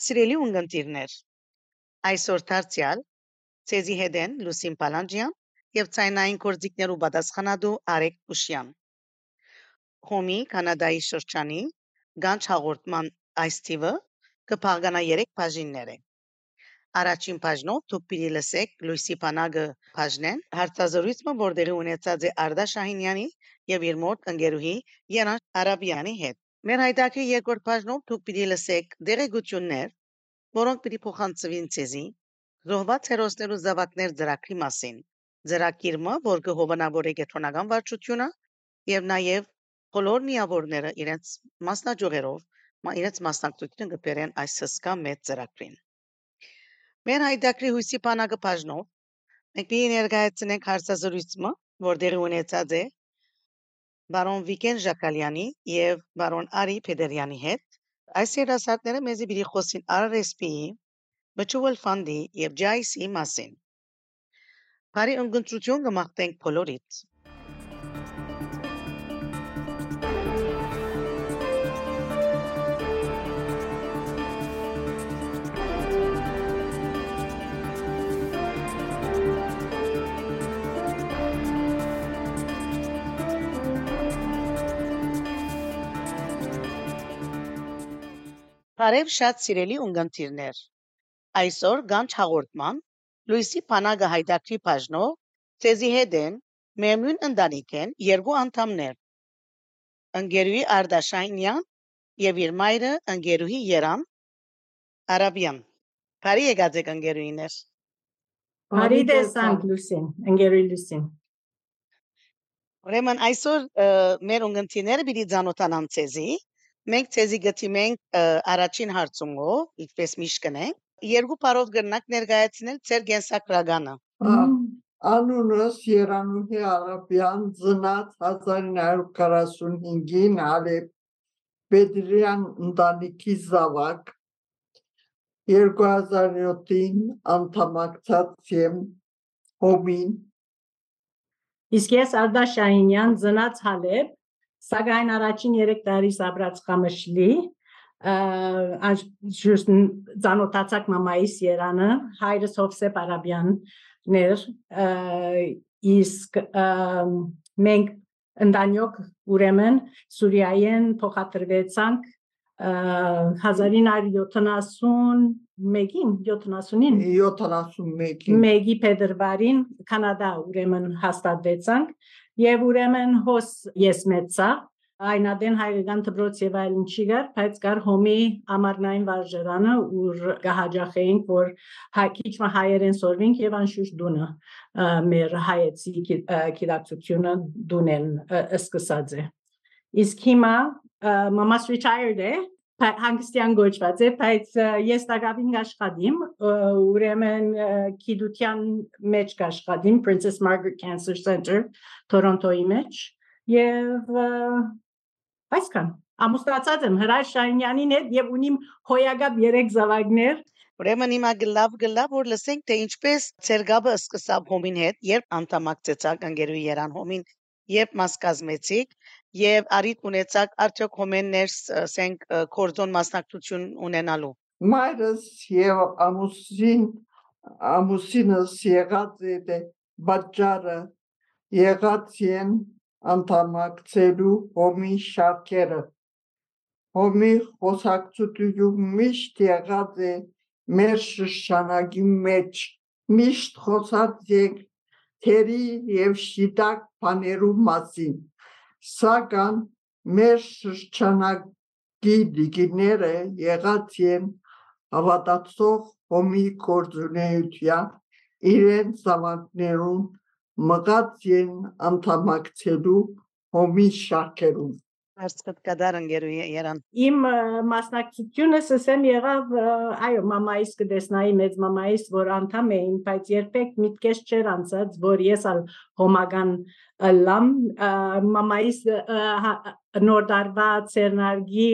Սիրելի ունգընտիրներ, այսօր դարձյալ ցեզի հետ են Լուսին Պալանջյան եւ ցայնային կորձիկներու պատասխանատու Արեկ Ուշյան։ Հոմի Կանադայի շրջանի Գանչ հաղորդման այս թիվը կփաղկանա 3 բաժիններ է։ Առաջին բաժնով դուք պիտի լսեք Լույսի բանակը բաժնեն հարցազրույցը, որտեղի ունեցած է Արտա Շահինյանի եւ իր մոտ ընկերուհի Յանա Արաբյանի հետ։ Մեր հայտակի երկրորդ բաժնով դուք պիտի լսեք դերեկություններ, որոնք պիտի փոխանցվին ցեզի զոհված հերոսներու զավակներ ծրագրի մասին։ Ծրագիրը, որ կհովանավորի կենտրոնական վարչությունը եւ նաեւ բոլոր միավորները իրենց մասնաճյուղերով իրենց մասնակցությունը կբերեն այս հսկա մեծ ծրագրին։ Մեր հայտակրի հույսի բանակը բաժնով մենք պիտի ներկայացնենք հարցազրույցը, որտեղի ունեցած է բարոն Վիկեն Ժակալյանի եւ բարոն Արի Փեդերյանի հետ։ Այս երասատները մեզի պիտի խոսին RRSP-ի, Mutual Fund-ի եւ JIC մասին։ Բարի ընկերություն կմաղթենք բոլորիդ։ Բարև շատ սիրելի ունգընտիրներ։ Այսօր գանչ հաղորդման Լուիսի Փանագը հայտակրի բաժնով ցեզի հետ են մեմուն ընտանիք են երկու անդամներ։ Ընկերուհի Արտաշայնյան եւ իր մայրը ընկերուհի Երան Արաբյան։ Բարի եկած եք ընկերուհիներ։ Բարի տեսանք ընկերուհի Լուսին։ Ուրեմն այսօր մեր ունգընտիները պիտի ցանոթանան ցեզի Մենք ցեզի գտիմենք առաջին հարցումով, ինչպես միշտ կնենք, երկու parով գրնակ ներկայացնել ծեր գենսակրագանը։ Անունս Երանուհի Արաբյան ծնած 1945-ին Ալեպ Բեդրյան ընտանիքի զավակ 2007-ին անդամակցած եմ հոմին Իսկ ես Արտա Շահինյան ծնած Հալեբ Սակայն առաջին 3 տարի սաբրած խամշլի ջուստ ցանոթացակ մամայիս Երանը հայրս Հովսեփ Արաբյաններ իսկ մենք ընդանյոք ուրեմն Սուրիայեն փոխադրվեցանք 1971-ին 70-ին 71-ին մեգի փետրվարին կանադա ուրեմն հաստատվեցանք Եվ ուրեմն հոս ես մեծա այնադեն հայկական դպրոց եւ այլն չի գար, բայց կար հոմի ամառնային վարժարանը, ուր կհաջախեինք, որ հայքիչ մը հայերեն սորվինք եւ անշուշտ դունը մեր հայեցի գիտակցությունը դունեն սկսած է։ Իսկ հիմա մամաս retired է, հանգստյան գոչված է, բայց ես տակավին աշխատիմ, ուրեմն քիդության մեջ աշխատիմ Princess Margaret Cancer Center Toronto-ի մեջ եւ այսքան ամուսնացած եմ Հրայր Շահինյանին հետ եւ ունիմ հոյագապ 3 զավակներ Ուրեմն հիմա գլավ գլավ որ լսենք թե ինչպես ցերգաբը սկսավ հոմին հետ երբ անդամակցեցակ ընկերուի Երան հոմին երբ մաս կազմեցիք եւ արիտ ունեցաք արդյոք հոմեններ ասենք կորձոն մասնակցություն ունենալու մայրս եւ ամուսին ամուսինս եղած է բաճարը եղած են անդամակցելու հոմի շարքերը հոմի խոսակցություն միշտ եղած է մեր շրջանագի մեջ միշտ խոսած եք թերի եւ շիտակ բաներու մասին սակայն մեր շրջանակի դիգիները եղած են հավատացող հոմի կորձունեության իրեն զավակներուն մղած են անդամակցելու հոմի շարքերուն Արցկտ կդար ընկերուի Երան Իմ մասնակցությունը սսեմ եղավ այո մամայիս կդեսնայի մեծ մամայիս որ անդամ էին բայց երբեք միտքես չեր անցած որ ես ալ հոմագան լամ մամայիս նոր դարվա ցերնարգի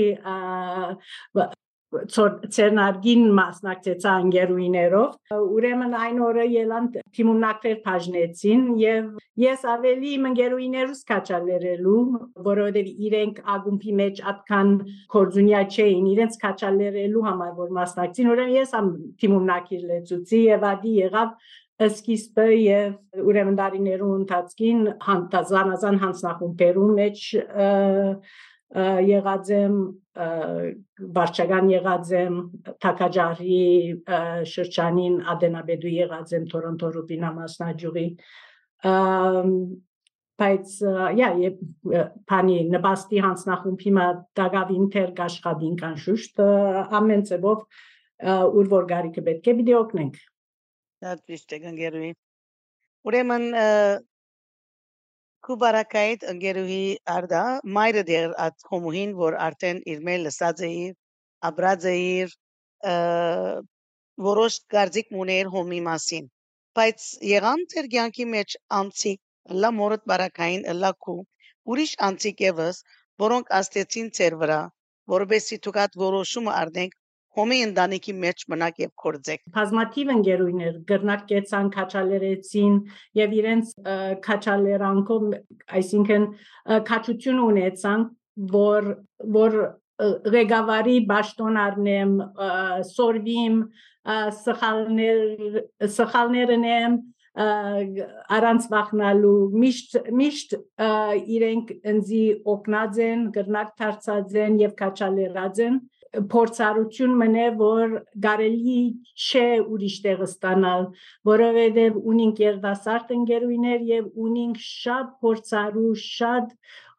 ցերնարգին մասնակցեցա անգերուիներով ուրեմն այն օրը ելան թիմունակներ բաժնեցին եւ ես ավելի իմ անգերուիներուս կաչալերելու որովհետեւ իրենք ագումբի մեջ atkan կորձունյա չէին իրենց կաչալերելու համար որ մասնակցին ուրեմն ես ամ թիմունակիր լեցուցի եւ ադի եղավ սկիզբը եւ ուրեմն դարիներու ընթացքին հանդազանազան հանձնախումբերու մեջ եղած եմ վարչական եղած եմ Թակաջարի շրջանին Ադենաբեդու եղած եմ Տորոնտո Ռուբինա մասնաճյուղի բայց ja բանի նպաստի հանձնախումբի մա դակավին թեր աշխատին կան շուշտ ամեն ծևով ուր որ գարիկը պետք է պիտի օգնենք Դա ճիշտ է գերուի Ուրեմն Քուբարակայդ ընկերուհի Արտա մայրը դեր at հոմուհին որ արդեն իր մել լսած է իր ապրած է իր որոշ կարծիք ուներ հոմի մասին բայց եղան ձեր կյանքի մեջ անցիկ լա մորդ բարակային լա քու ուրիշ անցիկ եւս որոնք աստեցին ձեր վրա որովհետեւ դուք որոշումը արդենք հոմի ընտանիքի մեջ մնաք եւ կորձեք բազմաթիվ ընկերուներ գրնակեցան քաչալերեցին եւ իրենց քաչալերանքով այսինքն քաչություն ունեցան որ որ ղեկավարի ճաշտոն առնեմ սորվիմ սխալներ սխալներն եմ առանց վախնալու միշտ միշտ իրենք ինձի օգնած են գրնակ դարձած են եւ քաչալերած են փորձառություն մնե որ կարելի չէ ուրիշ տեղ ստանալ որովհետև ունենք երդասարտ ընկերուներ եւ ունենք շատ փորձառու շատ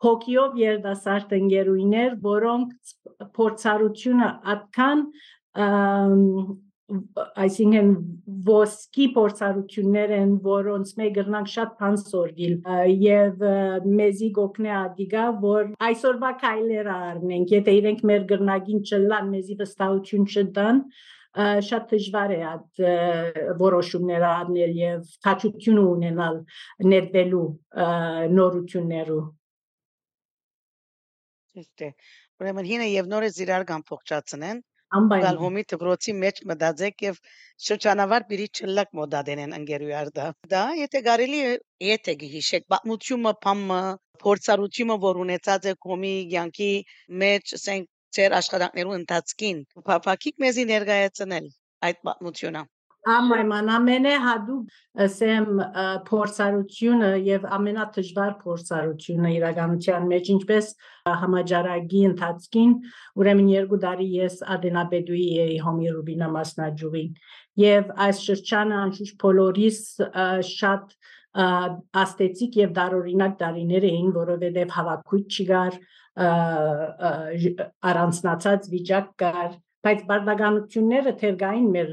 հոգիով երդասարտ ընկերուներ որոնք փորձառությունը atkan այսինքն ոսկի փորձառություններ են, որոնց մեջ գրնանք շատ բան սորգիլ եւ մեզի գոքնե ադիգա, որ այսօրվա քայլերը առնենք, եթե իրենք մեր գրնագին չլան, մեզի վստահություն չտան, շատ դժվար է այդ որոշումները առնել եւ քաչություն ունենալ ներվելու նորություններու Ճիշտ է։ Ուրեմն հինը եւ նորը զիրար կամ փոխչացնեն անպայման Գալհոմի դպրոցի մեջ մտածեք եւ շրջանավար բերի չլակ մոդադենեն ընկերուարդա դա եթե կարելի եթե գիշեք պատմությունը փամը փորձառությունը որ ունեցած է կոմի յանքի մեջ ասենք ծեր աշխատանքներու ընթացքին փափակիկ մեզի ներկայացնել այդ պատմությունը Ամայման ամենե հadoop ասեմ փորձառությունը եւ ամենադժվար փորձառությունը իրականության մեջ ինչպես համաճարակի ընթացքին ուրեմն երկու տարի ես Ադենաբեդուի էի Հոմի Ռուբինա մասնաճյուղին եւ այս շրջանը անշուշտ բոլորիս շատ աստեցիկ եւ դարօրինակ տարիներ էին որովհետեւ հավաքույց չկար առանցնացած վիճակ կար բայց բարդականությունները թերգային մեր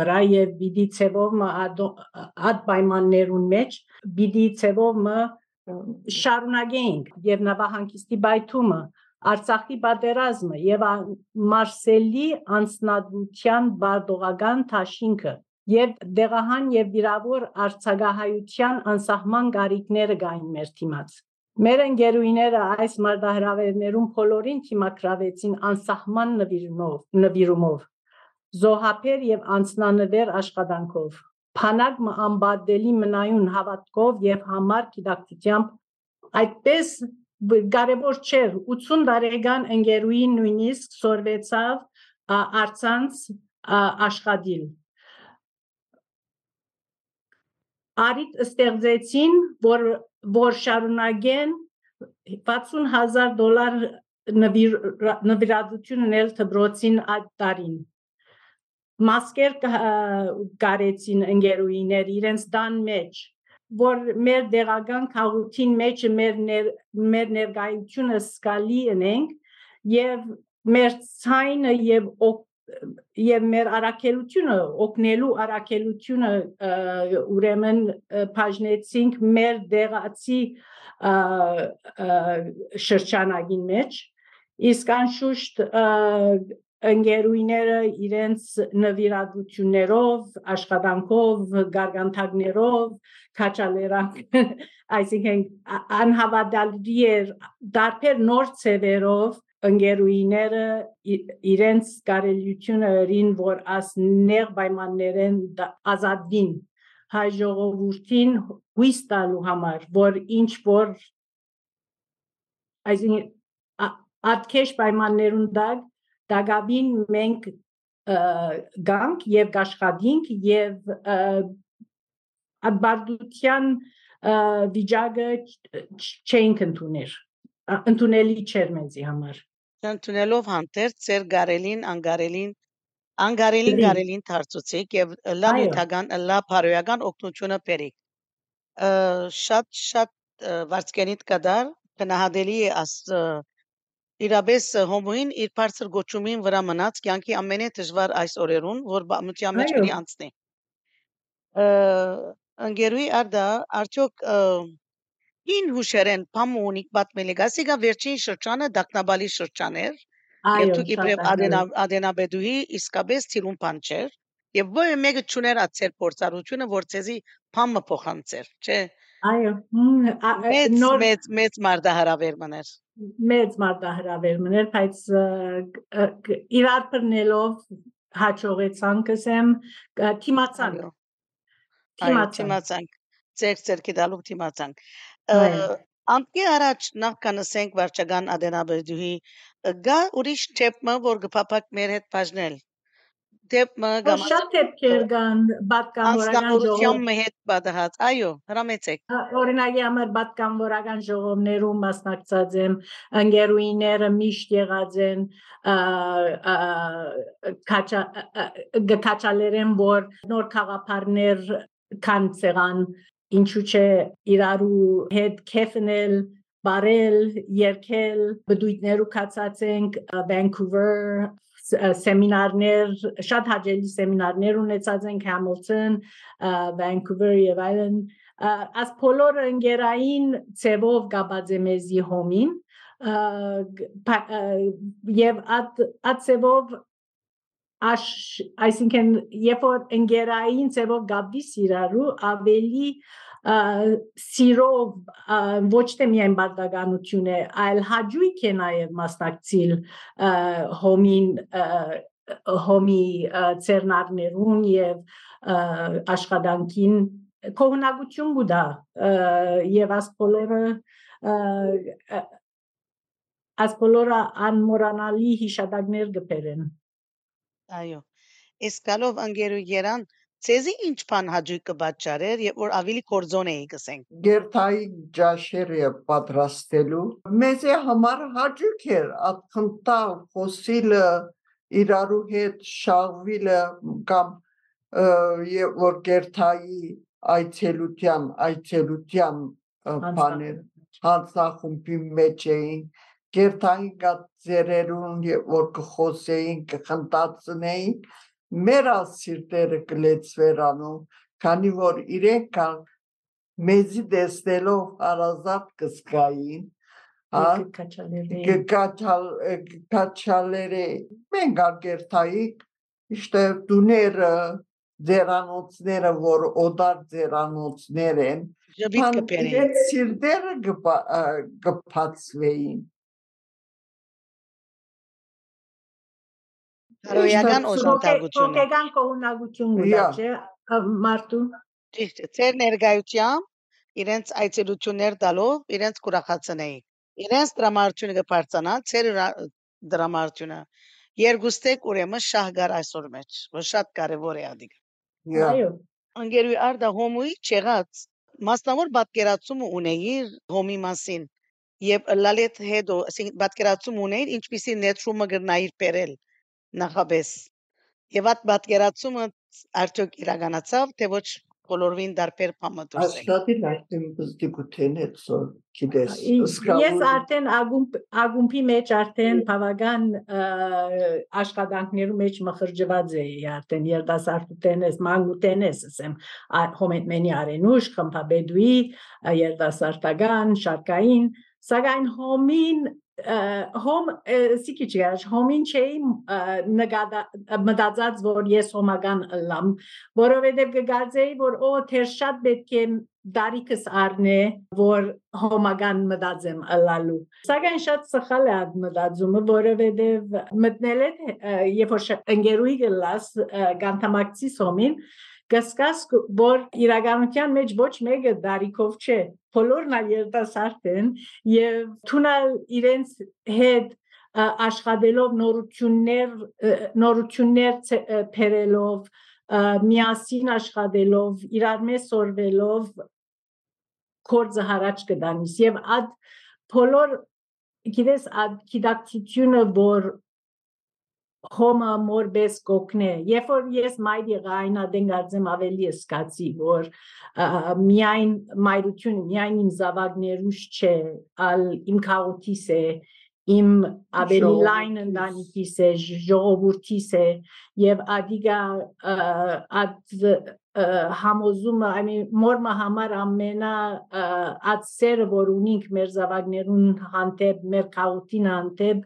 վրա եւ բիդի ցևով ад պայմաններուն մեջ բիդի ցևով շարունակենք եւ նավահանգիստի բայթումը Արցախի պատերազմը եւ Մարսելի անձնadության բարդողական թաշինքը եւ դեղահան եւ վիրավոր արցագահայության անսահման գարիկները գային մեր թիմած Մեր ընկերուները այս մարտահրավերներում բոլորին թիմակրավեցին անսահման նվիրումով, նվիրումով, զոհապեր եւ անձնանվեր աշխատանքով, փանակ անբադելի մնայուն հավատքով եւ համար գիտակցությամբ այդպես կարևոր չէր 80 տարեկան ընկերուին նույնիսկ սորվեցավ արցանց աշխատիլ արիտ ստեղծեցին որ որ շարունակեն 60000 դոլար նվիրատություն ունել դբրոցին այդ տարին մասկեր կարեցին ընկերուիներ իրենց դան մեջ որ մեր դեղական քաղաքին մեջ մեր ներ, մեր ներկայությունը սկալի ունենք եւ մեր ցայնը եւ եւ մեր արակելությունը օգնելու արակելությունը ուրեմն բաժնեցինք մեր դեղացի շրջանագին մեջ իսկ անշուշտ ընկերուները իրենց նվիրատություններով, աշխատանքով, գարգանթակներով, քաչալերանք, այսինքն անհավատալի էր դարբեր նոր ծևերով ընկերուիները իրենց կարելիությունը ըրին որ աս նեղ պայմաններեն ազատվին հայ ժողովրդին հույս տալու համար որ ինչ որ այսինքն ատքեշ պայմաններուն դակ դագավին մենք գանք եւ գաշխատինք եւ ադբարդության վիճակը չենք ընդուներ ընդունելի չէր մեզի համար ընդունելով հանդերձ ծեր գարելին անգարելին անգարելին գարելին դարձուցիկ եւ լա նյութական լա բարոյական օգնությունը բերիկ շատ շատ վարձկենիտ կդար գնահատելի է աս իրապես հոմոին իր բարձր գոչումին վրա մնաց կյանքի ամենե դժվար այս օրերուն որ բամության մեջ պիտի անցնի ընկերուի արդա արդյոք ին հուշերեն փամունիկ պատմելի գասիգա վերջին շրջանը դակնաբալի շրջան էր եւ դուք իբրև ադենաբեդուի իսկապես ծիրուն բան չէր եւ ո՞ր մեկը ճուներ ացել փորձառությունը որ ցեզի փամը փոխանցեր չէ այո մեծ մեծ մեծ մարդահրավեր մներ մեծ մարդահրավեր մներ բայց իրար բռնելով հաջողեցանք ասեմ թիմացանք թիմացանք ծեր ծեր կդալու թիմացանք Անկի առաջ նախքան ասենք վարչական ադենաբեդուհի գա ուրիշ չեպը որ գփապակ մեր հետ բաժնել դեպը գամ շատ դեպքեր կան պատկանորական ժողով հետ պատահած այո հրամեցեք օրինակի համար պատկանորական ժողովներում մասնակցած եմ ընկերուիները միշտ եղած են քաչա գկաչալերեն որ նոր խաղապարներ կան ցեղան ինչու՞ չէ իրարու հետ քեֆնել բարել երկել բդույթներու կացածենք Vancouver սեմինարներ շատ հաջելի սեմինարներ ունեցած ենք Hamilton Vancouver եւ այլն as բոլորը ընկերային ցևով գաբաձեմեզի հոմին եւ at at ցևով աշ այսինքն երբ որ ընկերային ցևով գաբի սիրարու ավելի սիրով ոչ թե միայն բարդականություն է, այլ հաջույք է նաև մասնակցիլ հոմին հոմի ծերնարներուն եւ աշխատանքին կողնակություն գուտա եւ աս բոլորը աս բոլորը անմորանալի հիշադակներ գբերեն այո իսկ գալով անգերու երան Ցեզի ինչ բան հաջիկ կբաճարեր եւ որ ավելի կորձոն էի գսենք։ Գերթայի ջաշերը պատրաստելու մեզ համար հաջիկ էր ատխնտա ֆոսիլը իրարու հետ շաղվիլը կամ եւ որ գերթայի այցելության այցելության բաներ հանցախումբի մեջ էին գերթային գածերերուն որ կխոսեին կխնդացնեին մեր ասիրտերը կլեցվերանու, քանի որ իրենք կան մեզի տեսնելով հարազատ կսկային, կկաչալերը մենք արգերթայիք, իշտե դուները ձերանոցները, որ օդար ձերանոցներ են, իրենց սիրտերը գպացվեին Հարոյական օժանդակությունը։ Հոգեգան կողունակություն ունի, չէ, մարդու։ Ճիշտ է, ծեր ներկայությամբ իրենց այցելություններ տալով իրենց կուրախացնեի։ Իրենց դրամատուրգը կբարձանա, ծեր դրամատուրգը։ Երգուստեք ուրեմն շահգար այսօր մեջ, որ շատ կարևոր է ադիգ։ Այո։ Անգերուի արդա հոմուի չեղած մասնավոր պատկերացում ունեի հոմի մասին եւ լալետ հետո ասենք պատկերացում ունեի ինչպիսի նետրումը գրնայիր բերել նախապես եւ այդ պատկերացումը արդյոք իրականացավ թե ոչ բոլորին դարբեր բամատուրս է Աստատի լայտին բզդի գութեն հետսո գիտես Ես արդեն ագումբ ագումբի մեջ արդեն բավական աշխատանքներու մեջ մխրջված էի արդեն երդասարտութենես մանգութենես ասեմ հոմենտմենի արենուշ խմբաբեդուի երդասարտական շարքային սակայն հոմին հոմ սիկի չգար հոմին չէի մտածած որ ես հոմական լամ որովհետև կգարձեի որ օ թեր շատ պետք է դարիքս առնե որ հոմական մտածեմ ըլալու սակայն շատ սխալ է այդ մտածումը որովհետև մտնել է երբ որ ընկերուի գլաս գանտամակցի սոմին կսկաս որ իրականության մեջ ոչ մեկը դարիքով չէ բոլորն ալ երիտասարդ են եւ թունալ իրենց հետ աշխատելով նորություններ նորություններ փերելով միասին աշխատելով իրար մեջ սորվելով կորձը հարաճ կդանիս եւ այդ բոլոր գիտես այդ գիտակցությունը որ հոմը մորբես կոկնե երբ որ ես մայր եղա այն ադենգարձեմ ավելի սկացի որ միայն մայրությունը միայն իմ զավակներուս չէ ալ իմ քաղաքիս է իմ ավելի լայն ընտանիքիս է ժողովրդիս է եւ ադիգա ադ համոզումը I mean մորմա համար ամենա ածերը որ ունինք մեր զավակներուն հանդեպ մեր քաղաքին հանդեպ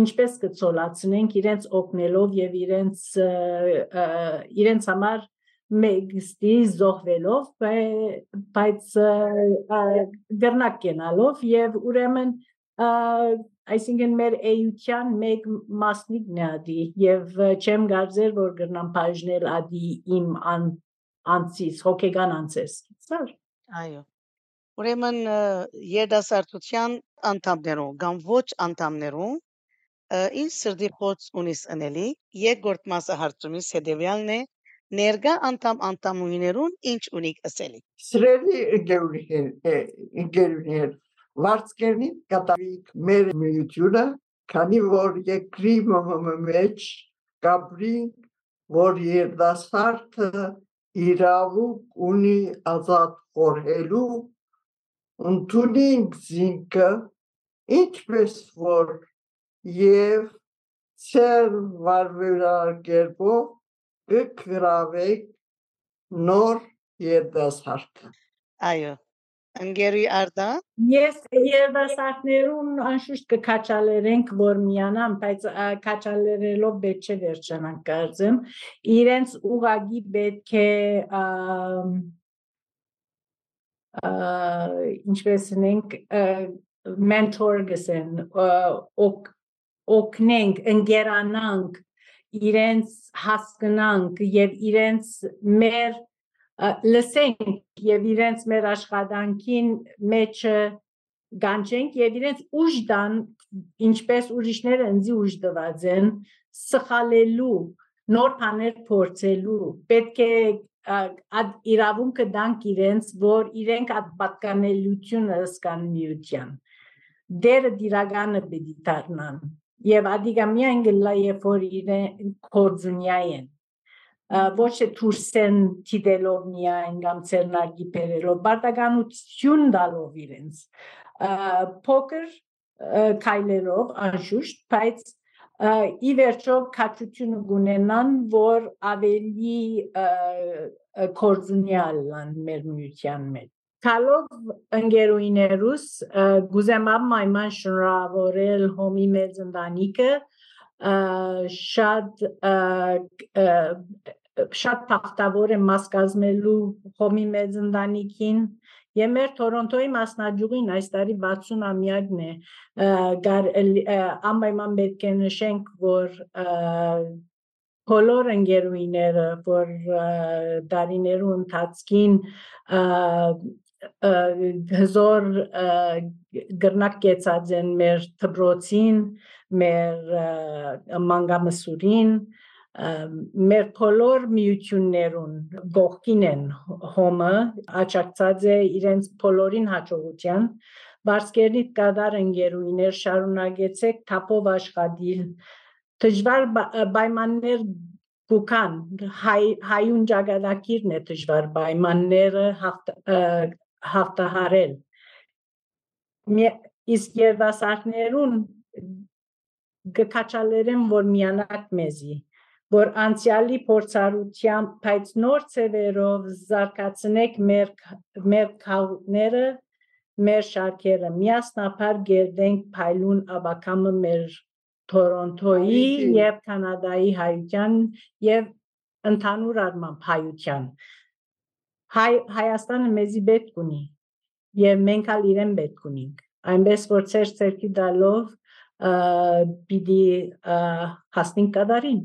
ինչպես կցոլացնենք իրենց օգնելով եւ իրենց իրենց համար մեգստի զոհվելով բայց գրնակ կենալով եւ ուրեմն այսինքն մեր էյության մեկ մասնիկն է ադի եւ չեմ գարձեր որ գրնամ բաժնել ադի իմ ան անցից հոգեգան անցես սար այո ուրեմն երդասարտության անդամներուն կամ ոչ անդամներուն ինչ սրդի խոց ունիս ընելի երկրորդ մասը հարցումից հետևյալն է. Ներգա անդամ անդամուհիներուն ինչ ունիք ասելի Սրելի ընկերուներ ընկերուներ վարձկերնին կատարիկ մեր միությունը քանի որ երկրի մեջ կապրի որ երդասարտը իրավուկ ունի ազատ խորհելու ընդունինք զինքը ինչպես որ եւ ծեր վարվերակերպով կգրավեք նոր երդասարդ այո ընկերուի արդա Ես երդասարտներուն անշուշտ կքաչալերենք որ միանան, բայց քաչալերելով պետք չէ վերջանանք կարծեմ։ Իրենց ուղագի պետք է ինչպես նենք mentor գսեն օգնենք, ընկերանանք, իրենց հասկանանք եւ իրենց մեր լսենք եւ իրենց մեր աշխատանքին մեջը գանչենք եւ իրենց ուժ դան ինչպես ուրիշները ինձի ուժ դված են սխալելու նոր բաներ փորձելու պետք է այդ իրավունքը դանք իրենց որ իրենք այդ պատկանելությունը սկան միության դերը դիրագանը պիտի դառնան եւ ադիգա միայն գլա երբ որ իրեն կորձունյա են ոչ թե թուրսեն թիդելով միայն կամ ցերնագի բերելով բարտականություն դալով իրենց փոքր քայլերով անշուշտ բայց ի վերջո քաչությունը գունենան որ ավելի կորձունյալ լան մեր միության մեջ Քալով ընկերուիներուս գուզեմ ամայման շնորհավորել հոմի մեծ ընտանիքը շատ շատ տախտավոր եմ մաս կազմելու հոմի մեծ ընտանիքին Եվ մեր Թորոնտոյի մասնաճյուղին այս տարի 60-ամյակն է, անպայման պետք է նշենք, որ բոլոր ընկերուիները, որ դարիներու ընթացքին հզոր գրնակ կեցած են մեր թբրոցին, մեր մանգամսուրին, մեր բոլոր միություններուն գողքին են հոմը աճակցած է իրենց բոլորին հաջողության Բարսկերնիտ կադար ընկերուիներ շարունակեցեք թափով աշխատիլ դժվար պայմաններ գուքան հայ հայուն ճակատագիրն է դժվար պայմանները հաղթահարել իսկ երդասարտներուն գկաչալերեն որ միանակ մեզի որ անցյալի փորձառությամբ բայց նոր ծևերով զարգացնեք մեր մեր քաղաքները մեր շարքերը միասնապար գերդենք փայլուն աբակամը մեր Թորոնտոյի եւ Կանադայի հայության եւ ընդհանուր առմամբ հայության հայ Հայաստանը մեզի պետք ունի եւ մենք ալ իրեն պետք ունենք այնպես որ ծեր ծերքի դալով պիտի հասնենք կդարին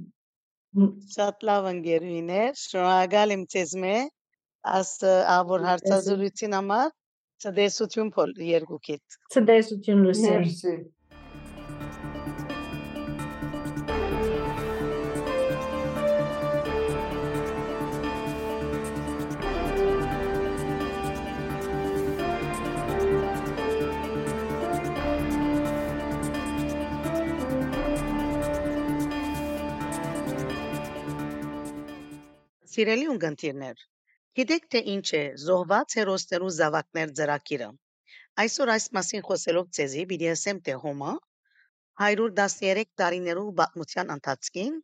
Շատ լավ ընկերուհիներ, շնորհակալ եմ ձեզ մե աս ավոր հարցազրույցին համար։ Ցտեսություն փոլ երկուքիդ։ ցտեսություն լուսին Մերսի։ Սիրելի ունգընտիրներ, գիտեք թե ինչ է զոհված հերոսներու զավակներ ծրակիրը։ Այսօր այս մասին խոսելով ցեզի թե հոմա 113 տարիներու պատմության ընթացքին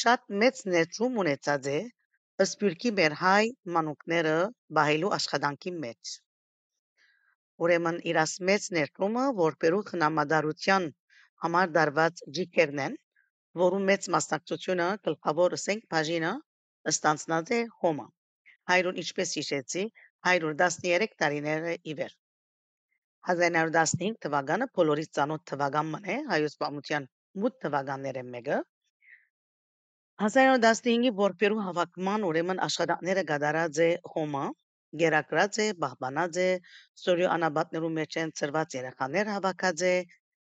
շատ մեծ ներդրում ունեցած է ըսպյուրքի մեր հայ մանուկները բահելու աշխատանքի մեջ։ Ուրեմն իրաս մեծ ներդրումը որպերու խնամադարության համար դարված ջիքերն են, որու մեծ մասնակցությունը գլխավոր ասենք բաժինը ստանցնած է հոմա։ Հայրուն ինչպես հիշեցի 113 տարիները ի վեր 1915 թվականը բոլորից ծանոթ թվական մն է հայոց պատմության մութ թվականները մեկը 1915-ի որպերու հավաքման ուրեմն աշխատանքները գդարած է հոմա գերակրած է բահբանած է սորյո անաբատներու մեջ են ծրված երեխաներ հավաքած է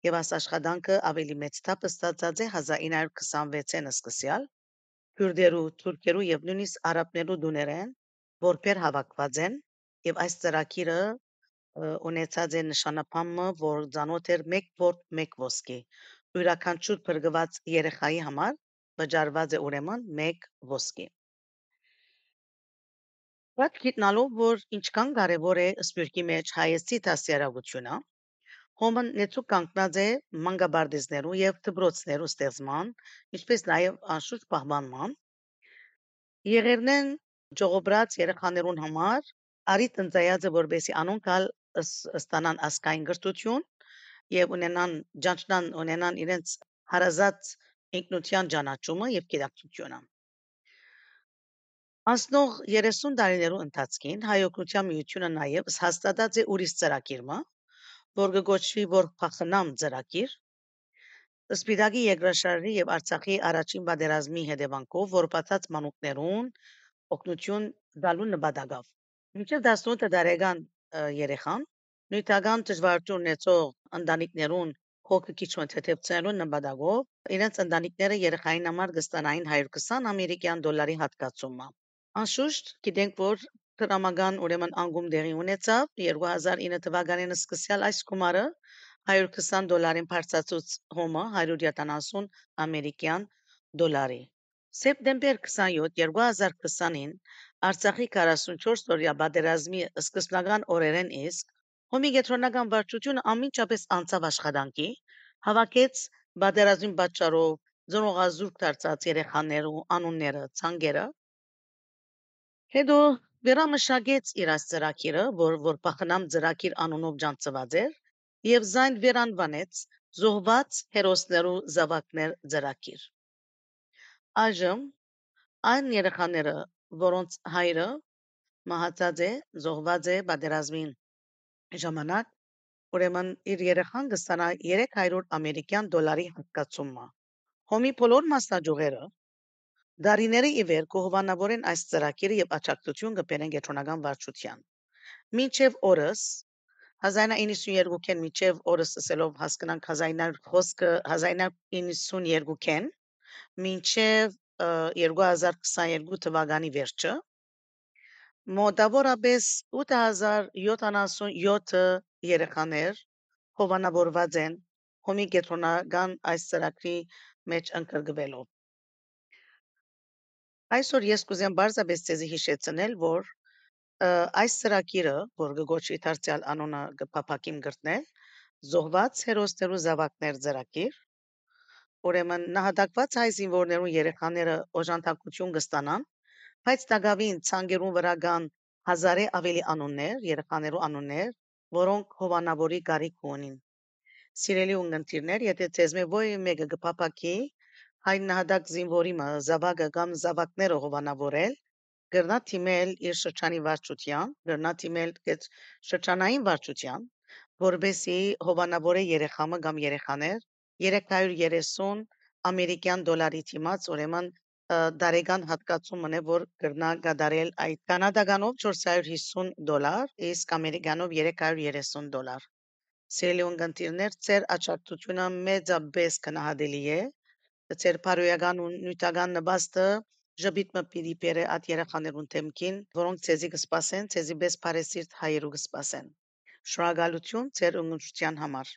եւ աս աշխատանքը ավելի մեծ թափ ստացած է 1926-ին սկսյալ քուրդերու, թուրքերու եւ նույնիսկ արաբներու դուներեն, որբեր հավաքված են եւ այս ծրագիրը ը, ունեցած է նշանապամը, որ ցանոթ էր մեկ որդ մեկ ոսկի։ Յուրաքանչյուր բրգված երեխայի համար վճարված է ուրեմն մեկ ոսկի։ Բայց գիտնալով, որ ինչքան կարևոր է սպյուրքի մեջ հայեցի դասյարակությունը, հոմն նեցու կանգնած է մանկաբարձներու եւ դբրոցներու ստեղծման, ինչպես նաեւ անշուշտ պահպանման, Եղերնեն ժողոբրած երեխաներուն համար արիտ ընծայած է որբեսի անոնքալ ստանան ասկային գրթություն եւ ունենան ջանչնան ունենան իրենց հարազատ ինքնության ճանաչումը եւ գիտակցությունը։ Անցնող 30 տարիներու ընթացքին հայօգնության միությունը նաեւ հաստատած է ուրիշ ծրագիրը, որ կգոչվի որ փախնամ ծրագիր, Սպիտակի երկրաշարժի եւ Արցախի առաջին պատերազմի հետևանքով որպացած մանուկներուն օգնություն դալու նպատակով։ Մինչև 18 տարեկան երեխան նյութական դժվարություն ունեցող ընտանիքներուն հոգը քիչուն թեթևցնելու նպատակով իրենց ընտանիքները երեխային համար կստանային 120 ամերիկյան դոլարի հատկացումը։ Անշուշտ գիտենք, որ դրամական ուրեմն անգում դեղի ունեցավ 2009 թվականին սկսյալ այս գումարը 120 դոլարին բարձրացուց հոմը 170 ամերիկյան դոլարի։ Սեպտեմբեր 27 2020-ին Արցախի 44 օրյա պատերազմի սկզբնական օրերեն իսկ Հոմի գետրոնական վարչությունը ամենջապես անցավ աշխատանքի, հավաքեց պատերազմի պատճառով զորողազուրկ դարձած երեխաներու անունները, ցանկերը Հետո վերամշակեց իր այս ծրագիրը, որ որ փախնամ ծրագիր անունով ջանցված էր, եւ զայն վերանվանեց զոհված հերոսներու զավակներ ծրագիր։ Այժմ այն երեխաները, որոնց հայրը մահացած է, զոհված է պատերազմին ժամանակ, ուրեմն իր երեխան կստանա 300 ամերիկյան դոլարի հատկացումը։ Հոմի բոլոր մասնաճյուղերը Դարիների ի վեր կողովանավորեն այս ծրագիրը եւ աջակցություն կբերեն գետրոնական վարչության։ Մինչև օրս 1992-ին մինչև օրս ասելով հասկանանք 1900 խոսքը 1992-ին մինչև ը, 2022 թվականի վերջը մոտավորապես 8077 երեխաներ հովանավորված են հոմի գետրոնական այս ծրագրի մեջ ընկրկվելով Այսօր ես կուզեմ բարձրապես ցեզի հիշեցնել, որ այս ծրագիրը, որ կգոչվի դարձյալ անոնը կփապակիմ գրտնել, զոհված հերոսներու զավակներ ծրագիր, ուրեմն նահատակված հայ զինվորներու երեխաները օժանդակություն կստանան, բայց տակավին ցանկերուն վրա կան հազարի ավելի անուններ, երեխաներու անուններ, որոնք հովանավորի կարիք ունին։ Սիրելի ունգընտիրներ, եթե ցեզ մե ոյ մեկը գփապակի հայ նահատակ զինվորի զավակը կամ զավակները հովանավորել, գրնա թիմել իր շրջանի վարչության, գրնա թիմել այդ շրջանային վարչության, որբեսի հովանավորե երեխամը կամ երեխաներ 330 ամերիկյան դոլարի թիմաց ուրեմն դարեգան հատկացում ունե որ գրնա գդարել այդ կանադագանով 450 դոլար, իսկ ամերիկյանով 330 դոլար։ Սիրելի ունգընտիրներ, ծեր աճակցությունը մեծապես գնահատելի է։ Ծեր բարոյական ու նյութական նպաստը ժբիտ մը պիտի բերե այդ երեխաներուն թեմքին, որոնք ցեզի կսպասեն, ցեզի բես բարեսիրտ հայերու կսպասեն։ Շնորհակալություն ծեր ընկերության համար։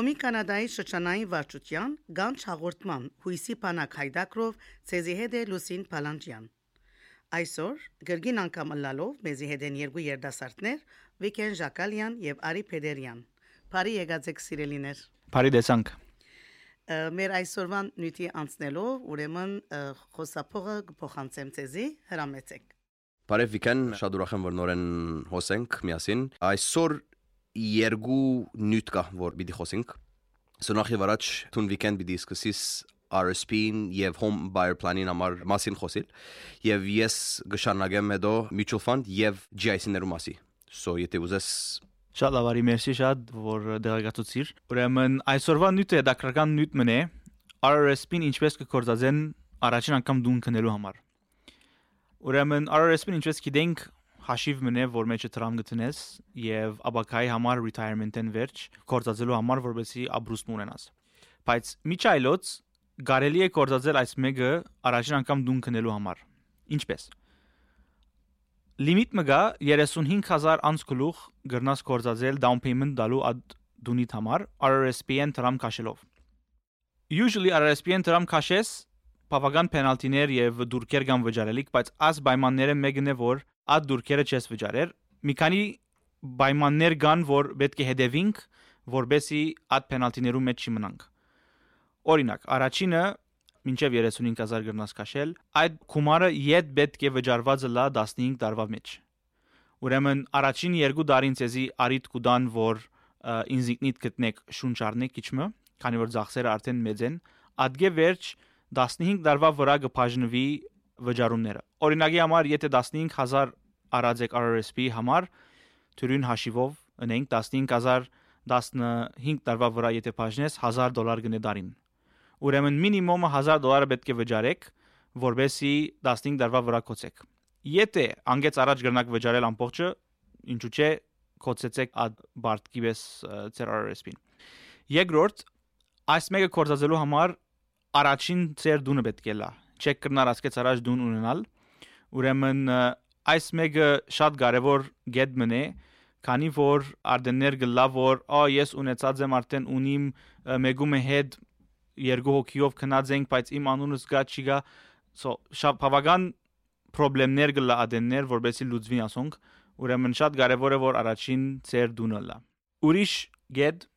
Հոմի Կանադայի շրջանային վարչության գանչ հաղորդման հույսի բանակ հայդակրով ցեզի հետ է Լուսին Փալանջյան։ Այսօր գրգին անգամ լալով մեզի հետ են երկու երդասարտներ Վիկեն Ժակալյան եւ Արի Փեդերյան։ Բարի եկած եք սիրելիներ։ Բարի տեսանք։ Ը, Մեր այսօրվան նյութի անցնելով ուրեմն խոսափողը կփոխանցեմ ցեզի հրամեցեք։ Բարև Վիկեն, շատ ուրախ եմ որ նորեն հոսենք միասին։ Այսօր երկու նյութ կա, որ պիտի խոսենք։ Սնախի վարաջ տուն Վիկեն պիտի սկսես RSP-ին եւ home buyer plan-ին համար մասին խոսել եւ ես գշարնագեմ հետո mutual fund եւ GIC-ներու մասի։ So եթե ուզես Շատ լավ արի, մերսի շատ, որ դեղեկացուցիր։ Ուրեմն այսօրվա նյութը դակրական նյութ մնե RRSP-ին ինչպես կկործածեն առաջին անգամ դուն քնելու համար։ Ուրեմն RRSP-ին ինչպես գիտենք հաշիվ մնե, որ մեջը տրամ գտնես եւ աբակայի համար retirement-ն վերջ կործածելու համար որովհետեւ աբրուստ ունենաս։ Բայց միջայլոց կարելի է կործածել այս մեկը առաջին անգամ դուն քնելու համար։ Ինչպես։ Լիմիտ մգա 35000 անց գլուխ գրնաս կորզածել down payment դալու ad դունիթ համար RRSP-ն տրամ քաշելով։ Usually RRSP-ն տրամ քաշես բավական պենալտիներ եւ դուրքեր կան վճարելիք, բայց աս պայմանները մեկն է որ ad դուրքերը չես վճարեր։ Մի քանի պայմաններ կան, որ պետք է հետևենք, որբեսի ad պենալտիներու մեջ չմնանք։ Օրինակ, առաջինը մինչև 35000 գրնաս քաշել, այդ գումարը իդ պետք է վճարվածը լա 15 տարվա մեջ։ Ուրեմն առաջին երկու տարին ցեզի արիտ կուդան, որ ինզիկնիտ գտնեք շունչ առնեք իջմը, քանի որ ծախսերը արդեն մեծ են, ադգե վերջ 15 տարվա վրա կբաժնվի վճարումները։ Օրինակի համար, եթե 15000 արած եք RRSP համար, թյուրին հաշիվով ունենք 15000 15 տարվա վրա եթե բաժնես 1000 դոլար գնե դարին։ Ուրեմն մինիմումը 1000 դոլարը պետք է վճարեք, որբեսի 15 տարվա վրա կոչեք։ Եթե անգեց առաջ գրնակ վճարել ամբողջը, ինչու՞ չէ կոչեցեք ad բարտկի վես ծեր RRSP-ին։ Երկրորդ, այս մեկը կորցածելու համար առաջին ծեր դունը պետք է լա։ Չեք կրնար ասկեց առաջ դուն ունենալ։ Ուրեմն այս մեկը շատ կարևոր get մնե, քանի որ արդեններ գլա որ ա ես ունեցած եմ արդեն ունիմ ը, մեգում է հետ երկու հոգիով քնած ենք, բայց իմ անունս գա չի գա, so շատ բավական խնդիրներ գլա ադեններ, որբեսի լուծվի ասոնք, ուրեմն շատ կարևոր է որ առաջին ծեր դունը լա։ Ուրիշ get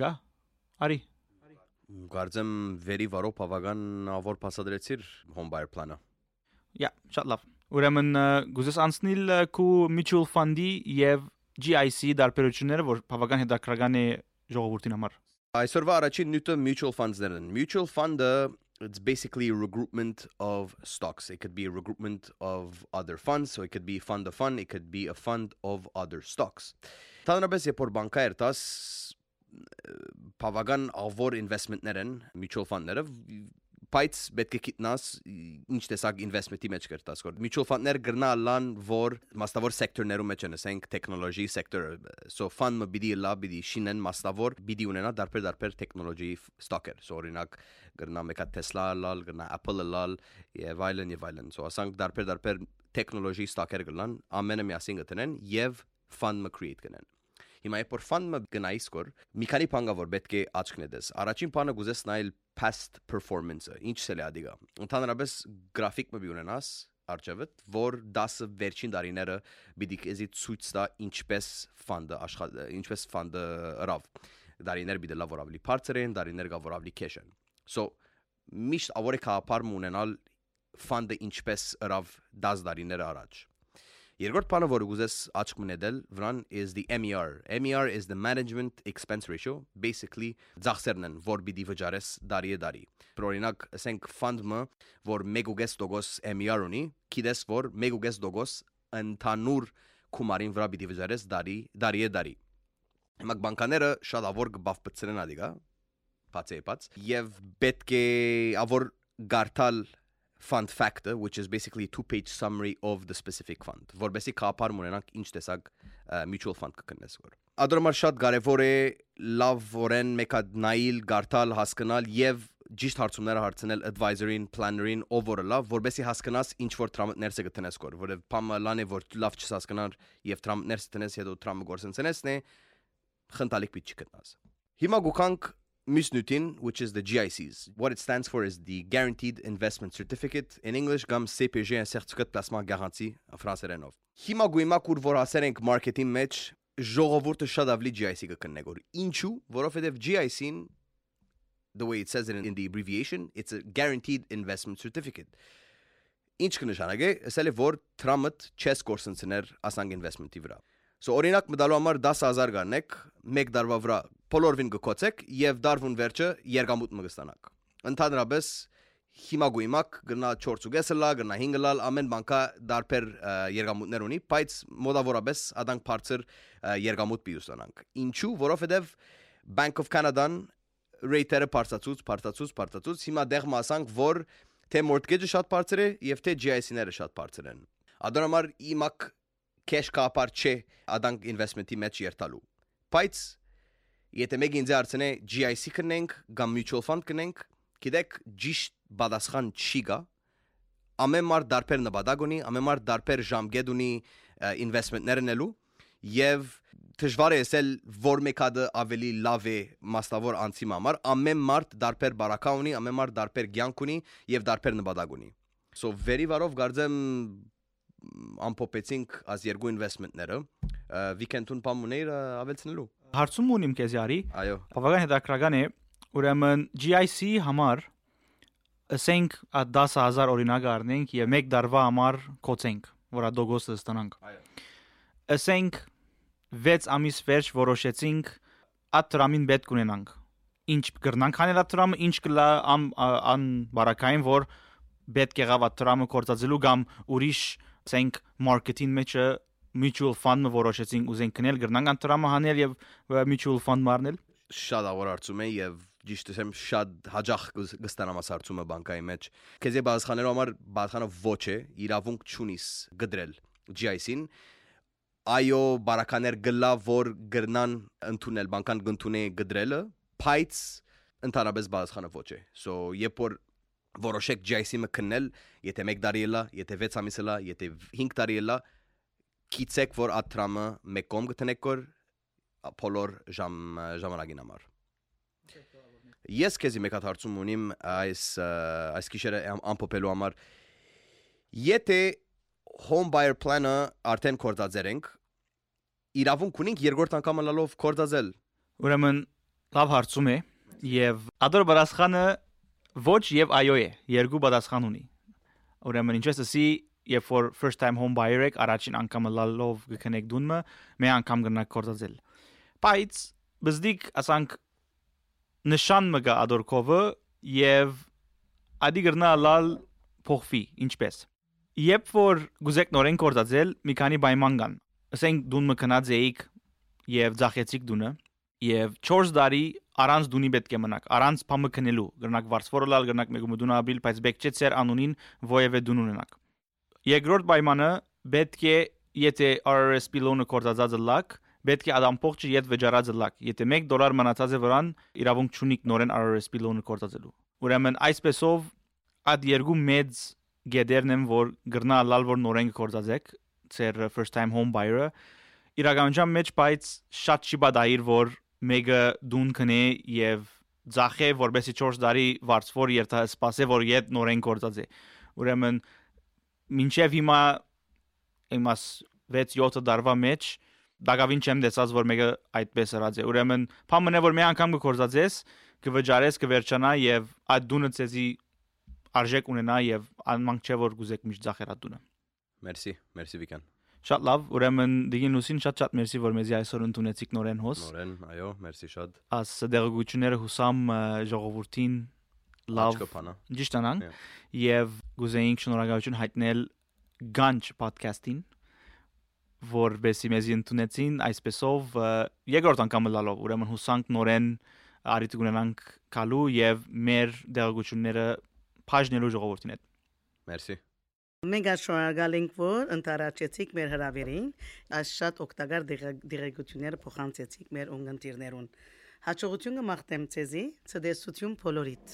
գա արի Գարձեմ վերի վարո բավական ավոր փասադրեցիր buyer plan-ը։ Յա, շատ լավ։ Ուրեմն գուզես անցնել քու mutual fund-ի եւ GIC դարբերությունները, որ բավական հետաքրական է ժողովրդին համար։ Այսօրվա առաջին նյութը mutual funds-ներն են։ Mutual fund-ը it's basically regroupment of stocks. It could be a regroupment of other funds, so it could be fund of fund, it could be a fund of other stocks. Տանրաբես երբ որ բանկա երտաս բավական ավոր investment-ներ են mutual fund-ները, բայց պետք է գիտնաս ինչ տեսակ investment-ի մեջ կերտաս որ mutual fund-ներ գրնալան որ մասնավոր սեկտորներում մեջ են ասենք technology sector so fund-ը բիդի լա բիդի շինեն մասնավոր բիդի ունենա դարբեր դարբեր technology stock-եր so օրինակ գրնա մեկա Tesla լալ գրնա Apple լալ եւ այլն եւ այլն so ասենք դարբեր դարբեր technology stock-եր գլան ամենը միասին գտնեն եւ fund-ը create կնեն Հիմա երբ որ fund-ը գնայիս կոր մի քանի բան կա որ պետք է աչքնեդես առաջին բանը գուզես նայել past performance-ը ինչ սել է ադիգա ընդհանրապես գրաֆիկ մը ունենաս արջավդ որ 10 վերջին տարիները պիտի քեզի ցույց տա ինչպես ֆանդը աշխատ ինչպես ֆանդը ռավ դարիներ պիտի լավ որ ավելի բարձր են դարիներ գա որ ավելի քեշ են so միշտ ավորե կապար մունենալ ֆանդը ինչպես ռավ 10 դարիներ առաջ Երկրորդ բանը, որը գուզես աչք մնեդել, վրան is the MER. MER is the management expense ratio, basically ծախսերն են, որ պիտի վճարես դարի դարի։ Օրինակ, ասենք ֆանդը, որ 1.5% MER ունի, գիտես, որ 1.5% ընդհանուր կումարին վրա պիտի վճարես դարի դարի դարի։ Հիմա բանկաները շատ ավոր կբավբծրեն ադիգա, բացի բաց, եւ պետք է ավոր գարտալ fund factor which is basically two page summary of the specific fund որբեսի կապար ունենանք ինչ տեսակ mutual fund կկնես որ ադրամար շատ կարևոր է լավ որեն մեկա նայել գարտալ հասկանալ եւ ճիշտ հարցումները հարցնել advisory-ին, planner-ին, ով որը լավ, որբեսի հասկանաս ինչ որ տրամներս է գտնես կոր, որովհետև փամը լան է որ լավ չհասկանար եւ տրամներս տնես հետո տրամը գործընծնեսն է, խնդալիք պիտի չգտնաս։ Հիմա գուքանք MISNUTIN, which is the GICs. What it stands for is the Guaranteed Investment Certificate. In English, gam CPG, placement garanti, en français renov. Հիմա գույմա կուր որ ասեր ենք մարքեթին մեջ ժողովուրդը շատ ավելի GIC կկննե գոր։ Ինչու, որովհետև GIC-ին the way it says it in, in the abbreviation, it's a guaranteed investment certificate. Ինչ կնշանակե, ասել է որ տրամըտ չես կորսնցներ ասանք investment-ի վրա։ So օրինակ մտալու համար 10000 գանեք, 1 դարվա վրա բոլորվին գկոցեք եւ դարվուն վերջը երգամուտ մգստանաք։ Ընդհանրապես հիմա գույմակ գնա 4.5 լա, գնա 5 լալ, ամեն բանկա դարբեր երգամուտներ ունի, բայց մոդավորապես ադանք բարձր երգամուտ պիուսանանք։ Ինչու, որովհետեւ Bank of Canada-ն rate-ը բարձացուց, բարձացուց, բարձացուց, հիմա դեղ մասանք, որ թե mortgage-ը շատ բարձր է եւ թե GIC-ները շատ բարձր են։ Ադրամար իմակ cash կապար չէ ադանք investment-ի մեջ երթալու։ Բայց եթե մեկ ինձ արցնե GIC կնենք կամ mutual fund կնենք, գիտեք ճիշտ բադասխան չի գա։ Ամեն մարդ դարբեր նպատակ ունի, ամեն մարդ դարբեր ժամկետ ունի investment-ներ նելու եւ դժվար է ասել որ մեկը ավելի լավ է մասնավոր անցի համար ամեն մարդ դարբեր բարակա ունի ամեն մարդ դարբեր ցանկ ունի եւ դարբեր նպատակ ունի so very varov գարձեմ ամփոփեցինք as երկու investment-ները weekend-ուն պամուներ ավելցնելու Հարցում ունիմ քեզ արի այո բավական հետաքրական է ուրեմն GIC համար ասենք 10000 օրինակ առնենք եւ 1 դարվա համար կոծենք որ ադոգոսը ստանանք այո ասենք 6 ամիս վերջ որոշեցինք այդ տրամին պետք ունենանք ինչ կգրնանք անել այդ տրամը ինչ կլա ան ան բարակային որ պետք եղավ այդ տրամը կորցածելու կամ ուրիշ ասենք մարքեթինգ մեջը mutual fund-ը որոշեցինք ուզենք կնել գրնանք անտրամը հանել եւ mutual fund մարնել շատ ավոր արծում է եւ ճիշտ ասեմ շատ հաջող կստանամ աս արծումը բանկայի մեջ քեզի բազխաներով համար բազխանը ոչ է իրավունք չունիս գդրել GIC-ին այո բարականեր գլա որ գրնան ընդունել բանկան գտնունե գդրելը բայց ընդհանրապես բազխանը ոչ է so երբ որ որոշեք GIC-ը քննել, եթե 1 տարի էլա, եթե 6 ամիս էլա, եթե 5 տարի էլա, գիտեք որ աթրամը մեկ կողմ գտնեք որ բոլոր ժամ ժամանակին համար։ Ես քեզի մեկ հատ հարցում ունիմ այս այս գիշերը ամփոփելու համար։ Եթե home buyer plan-ը արդեն կորցածերենք, իրավունք ունենք երկրորդ անգամ լալով կորցածել։ Ուրեմն լավ հարցում է եւ ադոր բարասխանը ոչ եւ այո է, երկու պատասխան ունի։ Ուրեմն ինչպես ասի, երբ որ first time home buyer եք, առաջին անգամ լալով կքնեք դունը, մի անգամ գնաք կորցածել։ Բայց բզդիկ ասանք նշան մգա ադորկովը եւ ադի գրնա լալ փոխվի, ինչպես։ Երբ որ գուզեք նորեն կորցածել, մի քանի պայման կան։ Ասենք դունը կնած էիք եւ ձախեցիք դունը եւ 4 տարի առանց դունի պետք է մնաք, առանց փամը քնելու, գրնակ վարսվորլալ, գրնակ մեկը դուն աբիլ, բայց ծեր անունին ովևէ դուն ունենաք։ Երկրորդ պայմանը պետք է եթե RRSP loan-ը կորցածած լակ, պետք է ադամփողջը իդ վճարած լակ։ Եթե 1 դոլար մնացած է վրան, իրավունք չունիք նորեն RRSP loan-ը կորցածելու։ Ուրեմն այսպեսով այդ երկու մեծ գեդերն են, որ գրնա լալ որ նորեն կորցածեք, ծեր first time home buyer-ը իրականության մեջ բայց շատ չի բադայր որ մեկը դուն կնե եւ ցախե որբեսի 4 տարի վարձվոր երթա սպասե որ իդ նորեն կորցած է ուրեմն մինչև հիմա իմաս 6-7 դարվա մեջ դակավին չեմ տեսած որ մեկը այդպես հրած է ուրեմն փամնե որ մի անգամ կկորցածես կվճարես կվերջանա եւ այդ դունը ցեզի արժեք ունենա եւ անմանք չէ որ գուզեք միշտ ցախերա դունը Մերսի, մերսի Վիկան։ շատ լավ ուրեմն դիգին լուսին շատ շատ մերսի որ մեզի այսօր ընդունեցիք նորեն հոս Նորեն, այո, մերսի շատ։ աս դերգությունները հուսամ ժողովրդին լավ Աչքոփանա։ ճիշտ անանք Yeah. եւ գուզեինք շնորհակալություն հայտնել Ganj podcast-ին որբեսի մեզի ընդունեցին այսպեսով երկրորդ անգամ լալով ուրեմն հուսանք նորեն արիտ ունենանք կալու եւ մեր դերգությունները բաժնելու ժողովրդին հետ Մերսի։ Մենք շնորհակալ ենք, որ ընտարաճեցիք մեր հրավերին, այս շատ օգտակար դիղեկությունները փոխանցեցիք մեր ունգընտիրներուն։ Հաջողություն կմաղթեմ ցեզի, ցդեսություն բոլորիդ։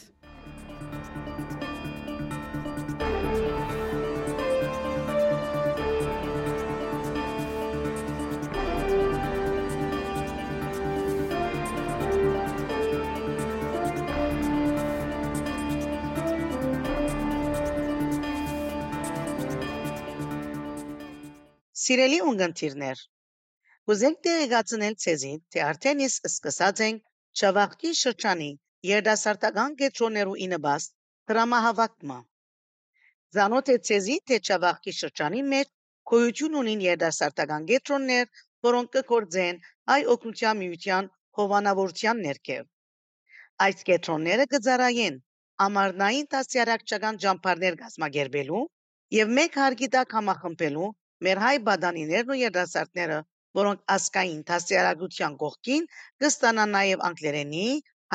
Սիրելի ունգընտիրներ, Կուզենք տեղեկացնել ցեզի, թե արդեն իսկ սկսած ենք Շավախքի շրջանի երդասարտական կետրոններու ինыбաստ դրամահավաքմը։ Զանոթ է ցեզի, թե Շավախքի շրջանի մեջ գոյություն ունին երդասարտական կետրոններ, որոնք կգործեն այ օգնության միության հովանավորության ներքև։ Այս կետրոնները կծարայեն ամառնային տասյարակչական ճամփարներ գազմագերբելու եւ մեկ հարգի տակ համախմբելու մեր հայ բադանիներն ու երդասարտները, որոնք ասկային տասյարակության կողքին կստանան նաեւ անգլերենի,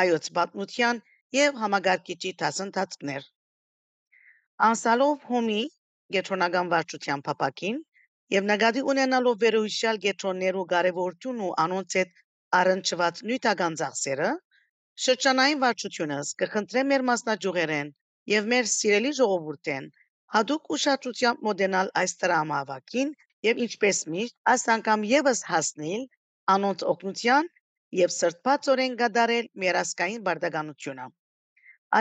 հայոց պատմության եւ համագարկիչի դասընթացներ։ Անսալով հոմի գետրոնական վարչության փապակին եւ նկատի ունենալով վերոհիշյալ գետրոններու կարևորությունն ու անոնց հետ առնչված նյութական ծախսերը շրջանային վարչությունս կխնդրե մեր մասնաճյուղերեն եւ մեր սիրելի ժողովուրդեն հadoop ուշադրությամբ մոդենալ այս տրամավակին եւ ինչպես միշտ այս անգամ եւս հասնել անոնց օգնության եւ սրտացորեն գդարել մեր ասկային բարդականությունը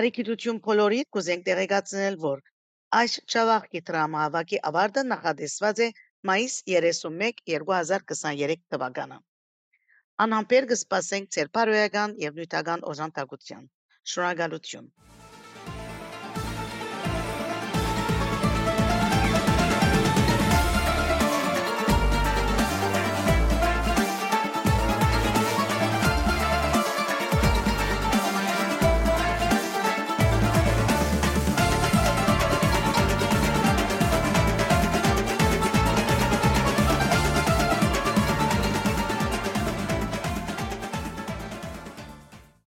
Արիքիտություն բոլորի կուզենք տեղեկացնել որ այս ճավախի տրամավակի ավարտը նախադեсված է մայիս 31 2023 թվականը Անհամբեր կսպասենք ձեր բարոյական եւ նյութական օժանդակության։ Շնորհակալություն։